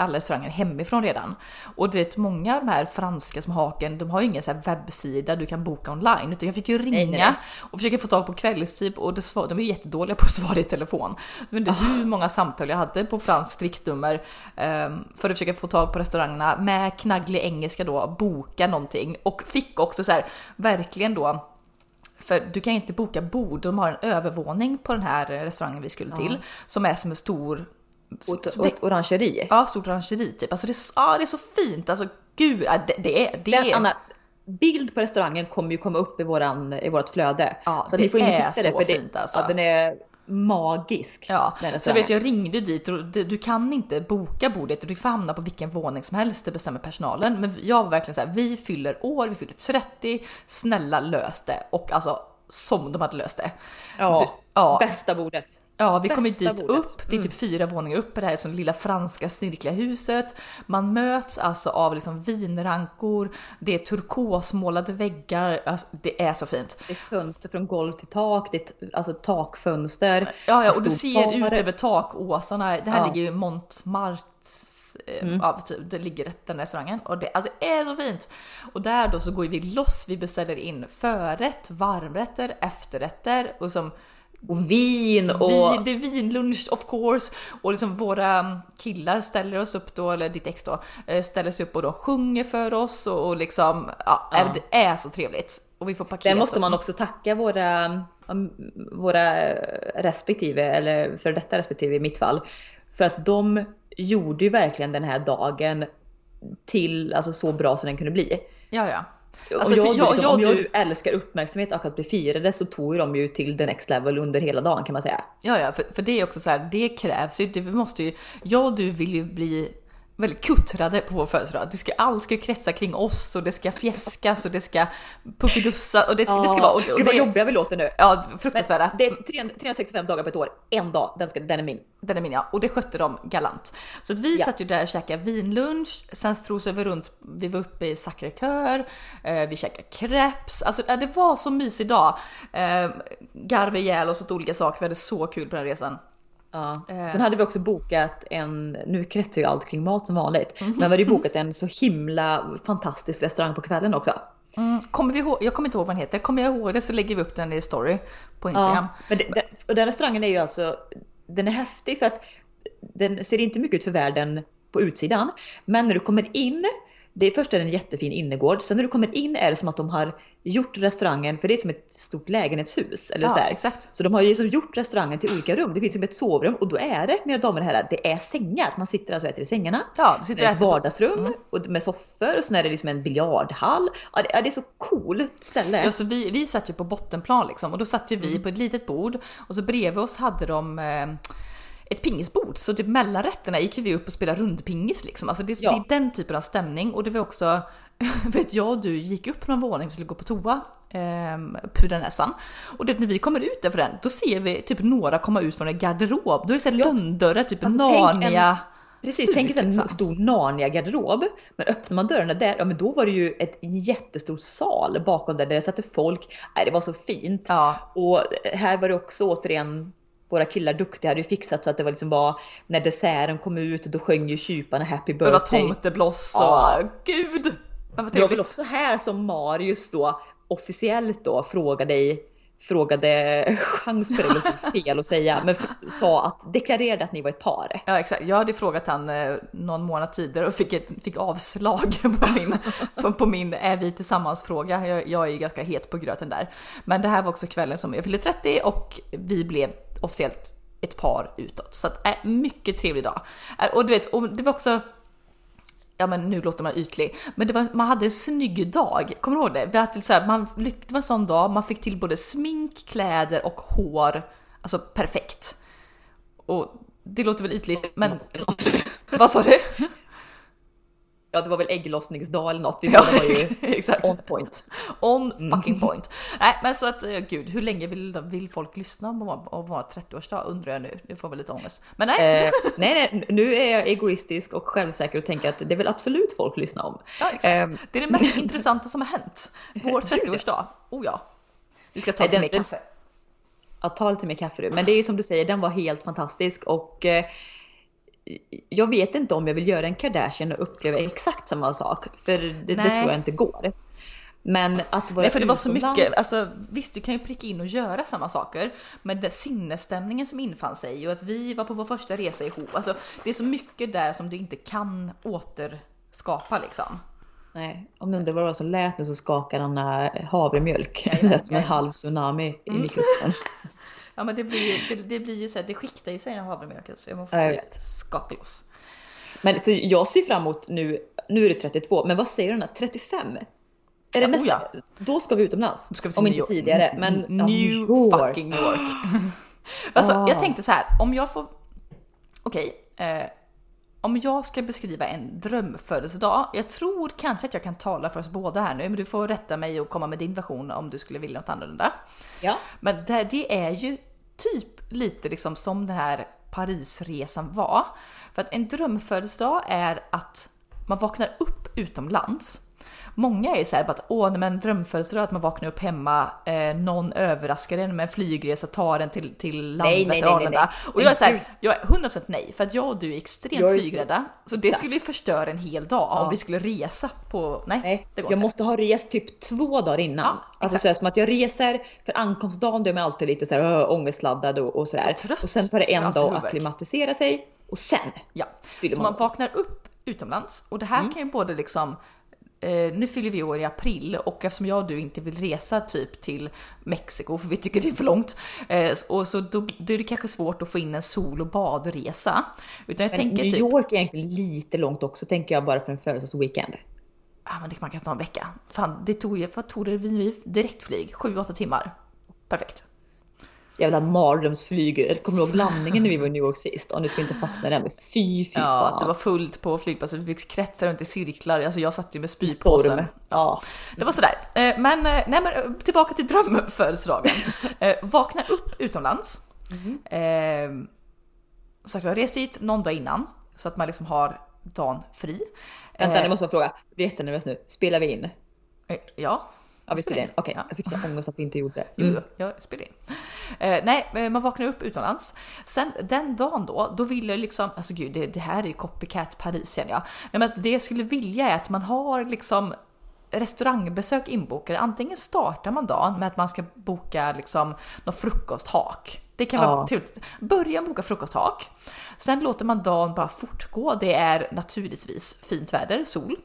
alla restauranger hemifrån redan. Och du vet många av de här franska som haken, de har ju ingen så webbsida du kan boka online utan jag fick ju ringa nej, nej. och försöka få tag på kvällstid och svar, de är ju jättedåliga på att svara i telefon. Jag vet inte oh. hur många samtal jag hade på franskt riktnummer eh, för att försöka få tag på restaurangerna med knagglig engelska då, boka någonting och fick också så här verkligen då för du kan inte boka bord, de har en övervåning på den här restaurangen vi skulle till ja. som är som en stor och ett orangeri? Ja, stort orangeri typ. Alltså det, är, det är så fint. Alltså gud, det, det är... Det är... Anna, bild på restaurangen kommer ju komma upp i, våran, i vårt flöde. Ja, så det ni får är så det, för fint det, alltså. Ja, den är magisk. Ja, så jag vet jag ringde dit och du kan inte boka bordet du får hamna på vilken våning som helst, det bestämmer personalen. Men jag var verkligen så här, vi fyller år, vi fyller 30, snälla lös det. Och alltså som de hade löst det. Ja, du, ja. bästa bordet. Ja, vi kommer dit bordet. upp. Det är typ mm. fyra våningar upp i det här som lilla franska snirkliga huset. Man möts alltså av liksom vinrankor. Det är turkosmålade väggar. Alltså, det är så fint. Det är fönster från golv till tak. Det är alltså takfönster. Ja, ja och du ser ut över takåsarna. Det här ja. ligger ju Montmartre Mm. Ja, typ, det ligger den restaurangen och det alltså, är så fint. Och där då så går vi loss. Vi beställer in förrätt, varmrätter, efterrätter och som och vin och... Vin, det är vinlunch of course. Och liksom våra killar ställer oss upp då, eller ditt ex då, eh, ställer sig upp och då sjunger för oss och, och liksom, ja, ja. det är så trevligt. Och vi får paket. Där måste man också tacka våra, våra respektive, eller för detta respektive i mitt fall, För att de gjorde ju verkligen den här dagen till alltså, så bra som den kunde bli. Ja, ja. Alltså, jag, jag, liksom, jag, om jag du... älskar uppmärksamhet och att bli firade så tog de ju till the next level under hela dagen kan man säga. Ja, ja, för, för det är också så här, det krävs ju, det måste ju, jag och du vill ju bli väldigt kuttrade på vår födelsedag. Det ska, allt ska kretsa kring oss och det ska fjäskas och det ska puffidussa och det ska, ja, det ska vara... Och, och Gud vad jobbiga vi låter nu. Ja, fruktansvärda. Men det är 365 dagar på ett år, en dag, den, ska, den är min. Den är min ja, och det skötte de galant. Så att vi ja. satt ju där och käkade vinlunch, sen strosade vi runt, vi var uppe i Sacré Coeur, eh, vi käkade crepes, alltså det var så mysig dag. Eh, garvade ihjäl oss åt olika saker, vi hade så kul på den resan. Ja. Eh. Sen hade vi också bokat en, nu kretsar ju allt kring mat som vanligt, mm. men vi hade bokat en så himla fantastisk restaurang på kvällen också. Mm. Kommer vi ihåg, jag kommer inte ihåg vad den heter, kommer jag ihåg det så lägger vi upp den i story på Instagram. Ja, men det, den, och den restaurangen är ju alltså, den är häftig för att den ser inte mycket ut för världen på utsidan. Men när du kommer in det är först är det en jättefin innergård, sen när du kommer in är det som att de har gjort restaurangen, för det är som ett stort lägenhetshus. Eller ja, så, exakt. så de har ju liksom gjort restaurangen till olika rum. Det finns som ett sovrum och då är det, mina damer och herrar, det är sängar. Man sitter alltså och äter i sängarna. Ja, det sitter ett vardagsrum mm. och med soffor och så är det liksom en biljardhall. Ja, det, ja, det är så coolt ställe. Ja, så vi, vi satt ju på bottenplan liksom och då satt ju vi mm. på ett litet bord och så bredvid oss hade de eh, ett pingisbord. Så typ mellan rätterna gick vi upp och spelade rundpingis liksom. Alltså det, ja. det är den typen av stämning och det var också, vet jag du gick upp någon våning och skulle gå på toa, eh, pudra näsan. Och det, när vi kommer ut därför den, då ser vi typ några komma ut från en garderob. Då är det ja. lönndörrar, typ alltså, Narnia. Precis, tänk en liksom. stor Narnia-garderob. Men öppnar man dörrarna där, ja men då var det ju ett jättestor sal bakom där, där det satt folk. Nej, det var så fint. Ja. Och här var det också återigen våra killar duktiga hade ju fixat så att det var liksom bara när desserten kom ut då sjöng ju kyparna happy birthday. Det var tomtebloss och ja. gud! Jag vill också här som Marius då officiellt då fråga dig frågade chans på det låter fel att säga, men sa att deklarerade att ni var ett par. Ja exakt, jag hade frågat han eh, någon månad tidigare och fick, ett, fick avslag på min, på min är vi tillsammans fråga. Jag, jag är ju ganska het på gröten där. Men det här var också kvällen som jag fyllde 30 och vi blev officiellt ett par utåt. Så att, äh, mycket trevlig dag. Äh, och du vet, och det var också ja men nu låter man ytlig, men det var, man hade en snygg dag. Kommer du ihåg det? Vi hade så här, man, det var en sån dag, man fick till både smink, kläder och hår, alltså perfekt. Och det låter väl ytligt, men vad sa du? Ja det var väl ägglossningsdag eller något. Vi ja, var ju exakt. on point. On mm. fucking point. Nej men så att eh, gud, hur länge vill, vill folk lyssna om vår 30-årsdag undrar jag nu. Nu får väl lite ångest. Men nej. Eh, nej, nej, nu är jag egoistisk och självsäker och tänker att det vill absolut folk lyssna om. Ja exakt. Eh. Det är det mest intressanta som har hänt. Vår 30-årsdag. Oh ja. Du ska ta lite mer kaffe. Ja, ta lite mer kaffe du. Men det är ju som du säger, den var helt fantastisk och eh, jag vet inte om jag vill göra en Kardashian och uppleva exakt samma sak. För det, det tror jag inte går. Men att vara Nej, för det var så mycket. Alltså, visst, du kan ju pricka in och göra samma saker, men den sinnesstämningen som infann sig och att vi var på vår första resa ihop. Alltså, det är så mycket där som du inte kan återskapa liksom. Nej, om du undrar vad det var som lät nu så skakar han havremjölk. Det lät som en halv tsunami i mm. mikrofonen. Ja men det blir, det, det blir ju så här, det skiktar ju sig när havremjölken så jag får skaka loss. Men så jag ser fram emot nu, nu är det 32, men vad säger du 35? Är det ja, nästa? Oh ja. Då ska vi utomlands. Ska vi om inte tidigare. Men, New York. fucking York. alltså, ah. Jag tänkte så här, om jag får... Okej. Okay, eh, om jag ska beskriva en drömfödelsedag, jag tror kanske att jag kan tala för oss båda här nu, men du får rätta mig och komma med din version om du skulle vilja något annorlunda. Ja. Men det, det är ju typ lite liksom som den här Parisresan var. För att en drömfödelsedag är att man vaknar upp utomlands Många är ju såhär att åh, nej, men drömfödelsedag att man vaknar upp hemma, eh, någon överraskar en med en flygresa, tar en till, till nej, nej, Och jag är såhär, jag är 100% nej, för att jag och du är extremt jag är flygrädda. Så, så det skulle ju förstöra en hel dag ja. om vi skulle resa på, nej, nej det går Jag inte. måste ha rest typ två dagar innan. Ja, alltså så som att jag reser, för ankomstdagen då är man alltid lite såhär ångestladdad och, och sådär. Och, och sen tar det en dag att akklimatisera sig och sen Ja, så man vaknar upp utomlands och det här mm. kan ju både liksom eh, nu fyller vi år i april och eftersom jag och du inte vill resa typ till Mexiko för vi tycker det är för långt eh, och så då, då är det kanske svårt att få in en sol och badresa. Utan jag Men tänker New typ, York är egentligen lite långt också tänker jag bara för en födelsedagsweekend. ah, men det man kan ta en vecka. Fan, det tog ju, vad tog det vi direktflyg? 7-8 timmar. Perfekt. Jävla mardrömsflyg. Kommer du ihåg landningen när vi var i New York sist? Och nu ska vi inte fastna där men fy fy Ja, fan. det var fullt på flygplatsen. Vi fick kretsa runt i cirklar. Alltså jag satt ju med spypåsen. Ja. Det var sådär. Eh, Men, eh, nej, men eh, tillbaka till drömfödelsedagen. Vakna upp utomlands. Eh, sagt, jag rest hit någon dag innan så att man liksom har dagen fri. Vänta, Eh, nu måste jag fråga. Jag är jättenervös nu. Spelar vi in? Ja, Ja, vi spelar in. Okej, Ja. jag fick så ångest att vi inte gjorde det. Mm. jo, jag spelar in. Eh, nej, man vaknar upp utomlands. Sen den dagen då, då vill jag liksom, alltså gud, det, det här är ju copycat Paris känner jag. Nej, men det jag skulle vilja är att man har liksom restaurangbesök inbokade. Antingen startar man dagen med att man ska boka liksom någon frukosthak. Det kan vara Ja. trevligt. Börja boka frukosthak. Sen låter man dagen bara fortgå. Det är naturligtvis fint väder, sol.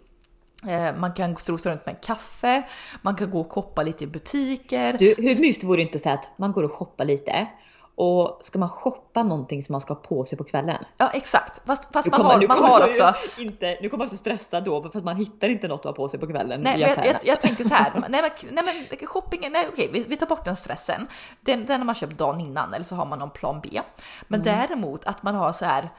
Eh, Man kan strosa runt med kaffe, man kan gå och shoppa lite i butiker. Du, hur mysigt vore det inte så att man går och shoppar lite och ska man shoppa någonting som man ska ha på sig på kvällen? Ja exakt, fast, fast Nu man kommer- har, man har också... Inte, nu kommer jag så stressa då för att man hittar inte något att ha på sig på kvällen Nej, i men jag, affären. jag, jag tänker så här, nej men, nej men shoppingen, nej okej vi, vi tar bort den stressen. Den, den har man köpt dagen innan eller så har man någon plan B. Men Mm. däremot att man har så här,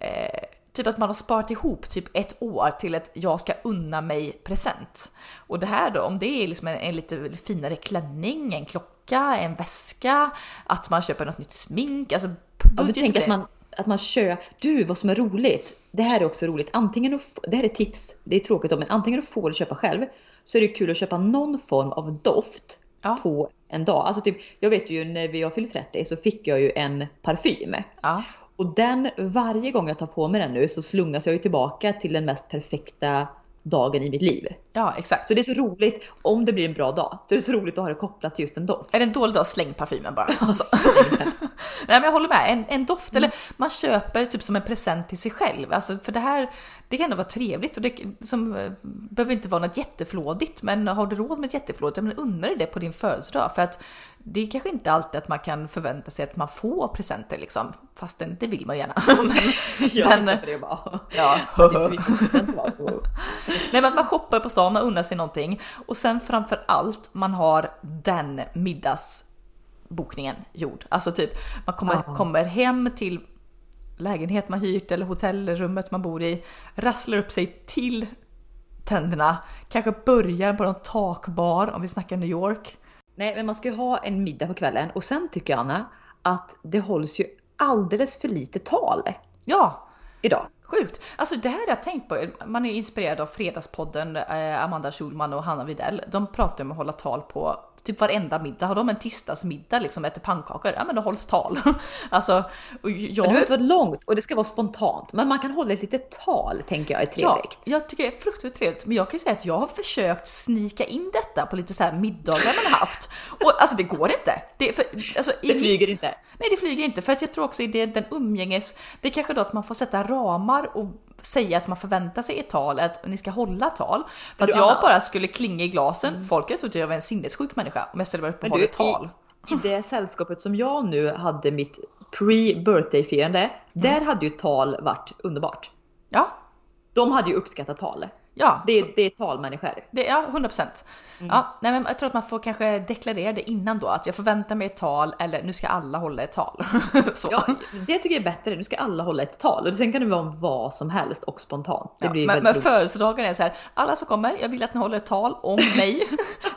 eh, typ att man har sparat ihop typ ett år till att jag ska unna mig present. Och det här då, om det är liksom en, en lite finare klänning, en klocka, en väska, att man köper något nytt smink, alltså Ja, du budget tänker att man, att man kör, du vad som är roligt, det här är också roligt, antingen, att, få- det här är tips, det är tråkigt då, men antingen du får det köpa själv så är det kul att köpa någon form av doft Ja. på en dag. Alltså typ, jag vet ju när vi har fyllt 30 så fick jag ju en parfym. Ja. Och den, varje gång jag tar på mig den nu så slungas jag ju tillbaka till den mest perfekta dagen i mitt liv. ja, exakt. Så det är så roligt, om det blir en bra dag, så är det så roligt att ha det kopplat till just en doft. Är det en dålig dag, släng parfymen bara. Alltså. Nej men jag håller med, en, en doft eller man köper typ som en present till sig själv. Alltså för det här, det kan ändå vara trevligt och det som, eh, behöver inte vara något jätteflådigt. Men har du råd med ett jätteflådigt, ja, men unna dig det på din födelsedag. För att det är kanske inte alltid att man kan förvänta sig att man får presenter liksom. Fastän det vill man gärna. men, Jag men, på det och bara, ja. wow. Nej men att man shoppar på stan, man unnar sig någonting och sen framför allt man har den middagsbokningen gjord. Alltså typ man kommer, Ja. kommer hem till lägenhet man hyrt eller hotellrummet man bor i, rasslar upp sig till tänderna, kanske börjar på någon takbar om vi snackar New York. Nej, men man ska ju ha en middag på kvällen och sen tycker jag Anna att det hålls ju alldeles för lite tal Ja, idag. Sjukt! Alltså det här har jag tänkt på. Man är inspirerad av Fredagspodden, eh, Amanda Schulman och Hanna Videll. De pratar om att hålla tal på typ varenda middag. Har de en tisdagsmiddag liksom, äter pannkakor, ja men då hålls tal. alltså, och Men det jag, behöver inte vara långt och det ska vara spontant. Men man kan hålla ett litet tal tänker jag är ja, trevligt. jag tycker det är fruktansvärt trevligt. Men jag kan ju säga att jag har försökt snika in detta på lite så här middagar man har haft. Och alltså det går inte. Det, för, alltså, Det flyger mitt- inte. Nej det flyger inte för att jag tror också i det, den umgänges, det är kanske då att man får sätta ramar och säga att man förväntar sig ett tal, att ni ska hålla tal. För att du, jag Anna- bara skulle klinga i glasen, folket trodde jag var en sinnessjuk människa om jag ställde mig upp och ett tal. I, I det sällskapet som jag nu hade mitt pre-birthday firande, där hade ju tal varit underbart. Ja, De hade ju uppskattat tal. Ja. Det, det är talmänniskor. Det, ja, 100 procent. Mm. Ja, nej, men jag tror att man får kanske deklarera det innan då, att jag förväntar mig ett tal eller nu ska alla hålla ett tal. Så. Ja, det tycker jag är bättre. Nu ska alla hålla ett tal och sen kan det vara om vad som helst och spontant. Det Ja, blir men, men födelsedagen är så här, alla som kommer, jag vill att ni håller ett tal om mig.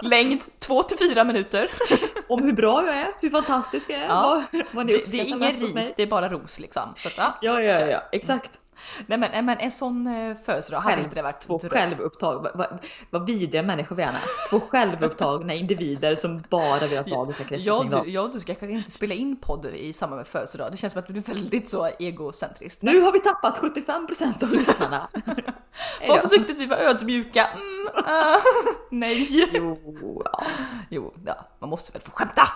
Längd 2 till 4 minuter. Om hur bra jag är, hur fantastisk jag är, Ja. vad, vad ni Det, det är ingen ris, det är bara ros liksom. Så att. Ja, ja, ja, ja, exakt. Nej men, men en sån eh, födelsedag hade inte det varit Två dröm. självupptag, vad, vad, vad vidriga människor vi är. Två självupptagna individer som bara vill ha kretsar Jag du, jag och du ska kanske inte spela in podd i samband med födelsedag. Det känns som att det blir väldigt så egocentriskt. Nu har vi tappat 75% av lyssnarna. Som tyckte att vi var ödmjuka. Mm, ah, nej. Jo, ja. Jo, ja, man måste väl få skämta.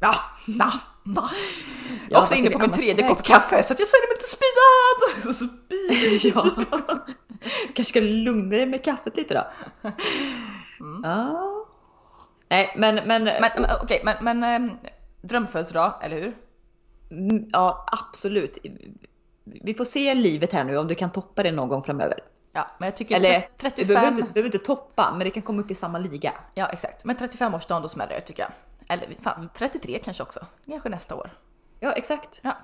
ja. Ja, ja. Jag är också inne på min tredje kopp kaffe så att jag känner mig lite speedad. Speed. ja. kanske ska lugna dig med kaffet lite då. Mm. Ja. Nej men men. Men, men okej okay, men, men ehm, drömfödelsedag, eller hur? Mm, ja absolut. Vi får se livet här nu om du kan toppa det någon gång framöver. Ja, men jag tycker Eller, 35... Du behöver, inte, du behöver inte toppa, men det kan komma upp i samma liga. Ja, exakt. Men 35-årsdagen då smäller det tycker jag. Eller fan, 33 kanske också. Kanske nästa år. Ja, exakt. Ja.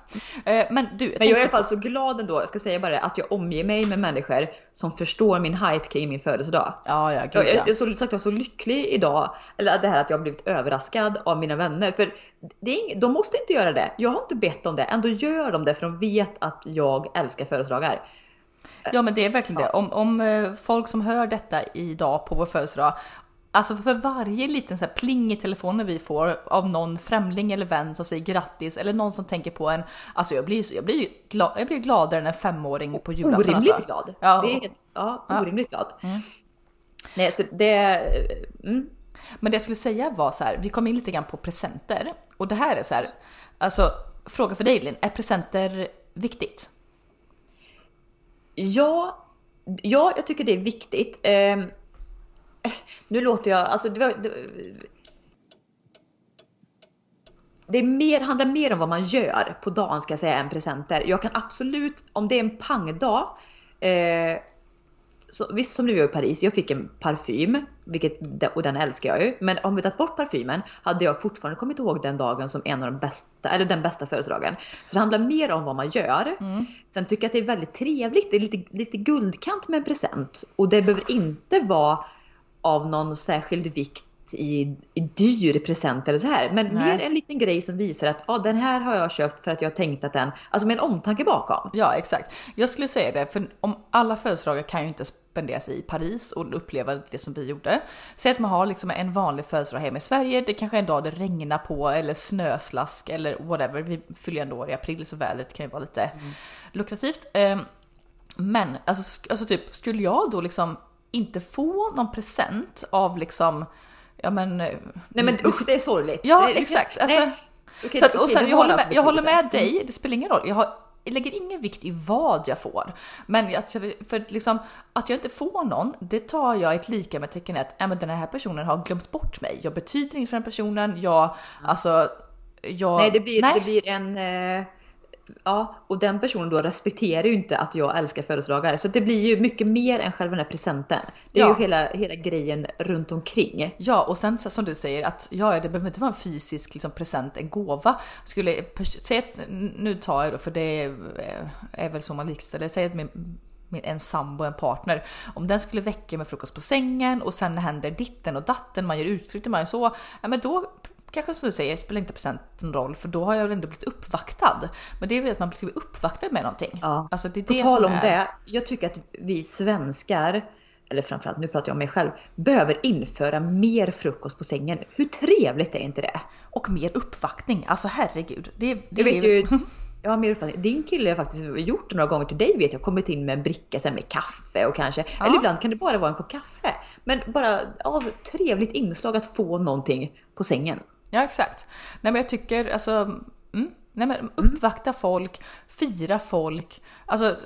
Eh, men du, jag men jag är i alla fall så glad ändå, jag ska säga bara att jag omger mig med människor som förstår min hype kring min födelsedag. Ja, ja, gud, jag, jag, jag, så, sagt, jag är så lycklig idag, eller det här att jag har blivit överraskad av mina vänner. För det är ing, de måste inte göra det. Jag har inte bett om det, ändå gör de det för de vet att jag älskar födelsedagar. Ja men det är verkligen ja. det. Om, om eh, folk som hör detta idag på vår födelsedag Alltså för varje liten så här pling i telefonen vi får av någon främling eller vän som säger grattis eller någon som tänker på en. Alltså jag blir, jag blir, glad, jag blir gladare än en femåring på julafton. Orimligt alltså. glad. Ja. Det är, ja, orimligt ja. glad. Mm. Nej, så det... Mm. Men det jag skulle säga var så här, vi kom in lite grann på presenter och det här är så här, alltså fråga för dig Linn, är presenter viktigt? Ja, ja, jag tycker det är viktigt. Eh, nu låter jag, alltså det, var, det, det är mer, handlar mer om vad man gör på dagen ska jag säga än presenter. Jag kan absolut, om det är en pangdag, eh, så, visst som nu var i Paris, jag fick en parfym, vilket, och den älskar jag ju. Men om vi tagit bort parfymen hade jag fortfarande kommit ihåg den dagen som en av de bästa, eller den bästa födelsedagen. Så det handlar mer om vad man gör. Mm. Sen tycker jag att det är väldigt trevligt, det är lite, lite guldkant med en present. Och det behöver inte vara av någon särskild vikt i, i dyr present eller så här. Men Nej. mer en liten grej som visar att ah, den här har jag köpt för att jag har tänkt att den, alltså med en omtanke bakom. Ja exakt. Jag skulle säga det, för om alla födelsedagar kan ju inte spenderas i Paris och uppleva det som vi gjorde. Säg att man har liksom en vanlig födelsedag hemma i Sverige, det kanske är en dag det regnar på eller snöslask eller whatever. Vi fyller ändå år i april så vädret kan ju vara lite mm. lukrativt. Ehm, men alltså, alltså typ skulle jag då liksom inte få någon present av liksom, ja men... Nej men usch det är sorgligt. Ja det, exakt. Alltså, okay, så att, och sen, jag, håller med, jag håller med dig, det spelar ingen roll. Jag, har, jag lägger ingen vikt i vad jag får. Men att, för liksom, att jag inte får någon, det tar jag ett lika med tecken att äh, men den här personen har glömt bort mig. Jag betyder inget för den personen. Jag, mm. alltså, jag... Nej, det blir, nej. Det blir en... Eh ja, och den personen då respekterar ju inte att jag älskar födelsedagar. Så det blir ju mycket mer än själva den här presenten. Det är ja. ju hela, hela grejen runt omkring. Ja, och sen som du säger att ja, det behöver inte vara en fysisk liksom, present, en gåva. Skulle, säg att, nu tar jag då, för det är, är väl så man likställer, säg att min, en sambo, en partner. Om den skulle väcka med frukost på sängen och sen händer ditten och datten, man gör utflykter, man gör så. Ja, men då kanske som du säger spelar inte presenten roll för då har jag väl ändå blivit uppvaktad. Men det är väl att man ska bli uppvaktad med någonting. Ja. Alltså det är På det tal om är... det, jag tycker att vi svenskar, eller framförallt nu pratar jag om mig själv, behöver införa mer frukost på sängen. Hur trevligt är inte det? Och mer uppvaktning, alltså herregud. Det, det jag vet är... ju, jag har mer uppfattning. Din kille har faktiskt gjort det några gånger till dig vet jag, kommit in med en bricka sen med kaffe och kanske, ja. eller ibland kan det bara vara en kopp kaffe. Men bara av trevligt inslag att få någonting på sängen. Ja exakt. Nej men jag tycker alltså, mm, nej men uppvakta folk, fira folk. Alltså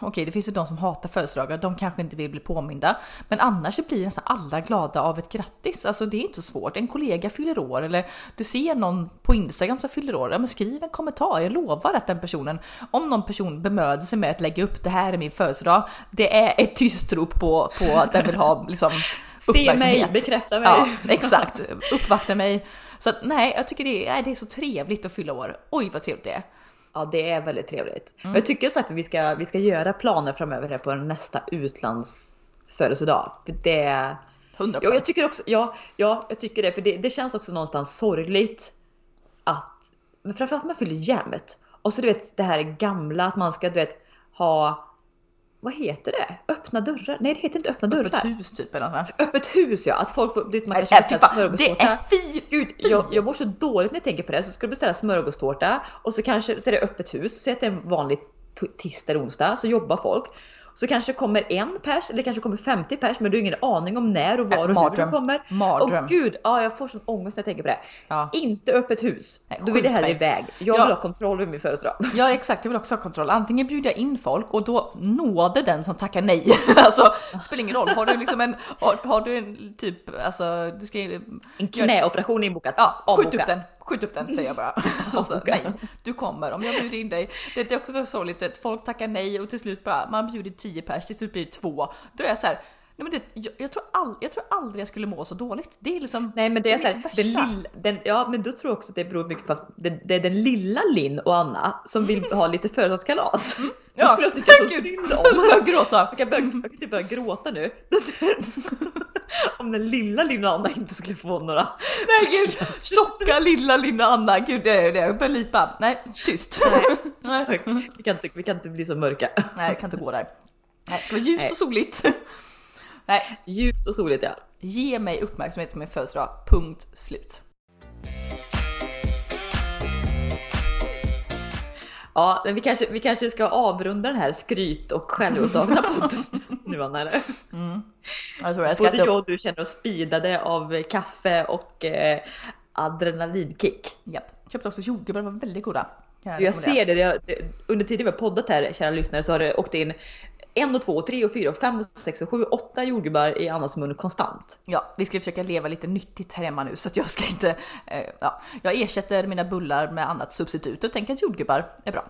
okej det finns ju de som hatar födelsedagar, de kanske inte vill bli påminda. Men annars blir nästan alla glada av ett grattis. Alltså det är inte så svårt. En kollega fyller år eller du ser någon på Instagram som fyller år. Ja men skriv en kommentar. Jag lovar att den personen, om någon person bemöder sig med att lägga upp det här är min födelsedag. Det är ett tyst rop på, på att den vill ha liksom Se mig, bekräfta mig. Ja, exakt. Uppvakta mig. Så att, nej, jag tycker det är, det är så trevligt att fylla år. Oj vad trevligt det är. Ja, det är väldigt trevligt. Mm. Jag tycker så att vi ska, vi ska göra planer framöver här på nästa utlandsfödelsedag. För det... 100%. Ja, jag tycker också, ja, ja, jag tycker det. För det, det känns också någonstans sorgligt att, men framförallt man fyller jämnt. Och så du vet det här gamla att man ska du vet ha vad heter det? Öppna dörrar? Nej det heter inte öppna dörrar. Öppet hus typ eller något Öppet hus ja, att folk får, man kanske äh, beställa smörgåstårta. Det är fy! Gud, jag, jag mår så dåligt när jag tänker på det. Så ska du beställa smörgåstårta och så kanske så är det öppet hus, så att det är en vanlig tisdag eller onsdag så jobbar folk. Så kanske det kommer en pers eller kanske kommer 50 pers men du har ingen aning om när och var och hur Mardröm. du kommer. Mardröm. Och gud, ja, jag får sån ångest när jag tänker på det. Ja. Inte öppet hus. Nej, Då vill hellre mig. iväg. Jag Ja. vill ha kontroll över min födelsedag. Ja exakt, jag vill också ha kontroll. Antingen bjuder jag in folk och då nåde den som tackar nej. alltså det spelar ingen roll. Har du liksom en, har, har du en typ, alltså du ska En knäoperation inbokat. Ja, skjut upp den. Skjut upp den säger jag bara. Alltså, nej, du kommer om jag bjuder in dig. Det är också så lite att folk tackar nej och till slut bara man bjuder 10 pers, till slut blir det två. Då är jag så här. Nej, men det, jag, jag, tror all, jag tror aldrig jag skulle må så dåligt. Det är liksom. Nej men det är mitt såhär, den värsta. lilla, den, ja men då tror jag också att det beror mycket på att det, det är den lilla Linn och Anna som vill ha lite födelsedagskalas. Det Mm. Ja, skulle jag tycka så synd om. Jag börjar gråta. Jag kan, börja, jag kan typ börja gråta nu. om den lilla Linn och Anna inte skulle få några. Nej gud, tjocka lilla lilla Anna. Gud det är det. Jag börjar lipa. Nej, tyst. Nej, Vi kan inte, vi kan inte bli så mörka. nej jag kan inte gå där. Nej, det ska vara ljust Nej. och soligt. Nej, Djupt och soligt ja. ge mig uppmärksamhet på min födelsedag. Punkt slut. Ja, men vi kanske, vi kanske ska avrunda den här skryt och självupptagna podden nu Anna eller? Jag tror jag Både jag och du känner oss speedade av kaffe och eh, adrenalinkick. Japp. Köpte också jordgubbar, de var väldigt goda. Jag rekommendera. ser det, det, det, under tiden vi har poddat här kära lyssnare så har det åkt in en och två och tre och fyra och fem och sex och sju och åtta jordgubbar i Annas mun konstant. Ja, vi ska försöka leva lite nyttigt här hemma nu så att jag ska inte... Eh, ja, jag ersätter mina bullar med annat substitut och tänker att jordgubbar är bra.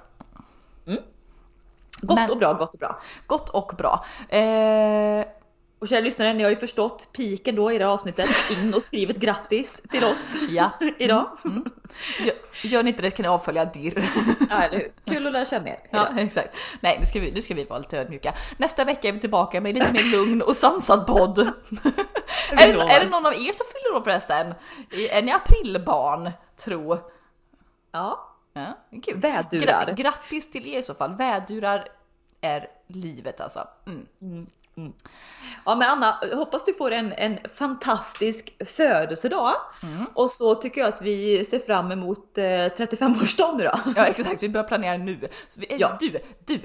Gott Men- och bra, gott och bra. Gott och bra. Eh, Och kära lyssnare, ni har ju förstått piken då i det här avsnittet. In och skriv ett grattis till oss ja, idag. gör, gör ni inte det kan ni avfölja dirr. Ja, eller hur? Kul att lära känna er. Ja, exakt. Nej, nu ska, vi, nu ska vi vara lite ödmjuka. Nästa vecka är vi tillbaka med lite mer lugn och sansad podd. är, det, är det någon av er som fyller år förresten? Är ni aprilbarn, tro? Ja, Ja, kul. Vädurar. Gra- grattis till er i så fall. Vädurar är livet alltså. Mm. Ja men Anna, hoppas du får en, en fantastisk födelsedag. Mm. Och så tycker jag att vi ser fram emot eh, 35-årsdagen nu då. Ja exakt, vi börjar planera nu. Så vi, eh, Ja. Du, du!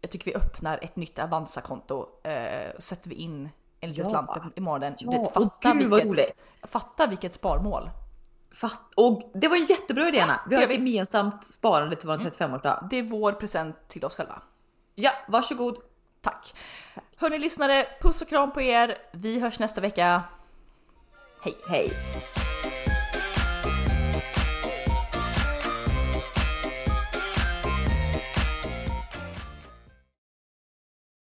Jag tycker vi öppnar ett nytt Avanza-konto. Eh, och sätter vi in en liten Ja. slant imorgon. Ja, Du, och fatta, gud vilket, fatta vilket sparmål. Fatt. Och det var en jättebra idé Anna. Vi har ett Mm. gemensamt sparande till vår 35-årsdag. Det är vår present till oss själva. Ja, varsågod. Tack! Hörni lyssnare, puss och kram på er. Vi hörs nästa vecka. Hej! Hej.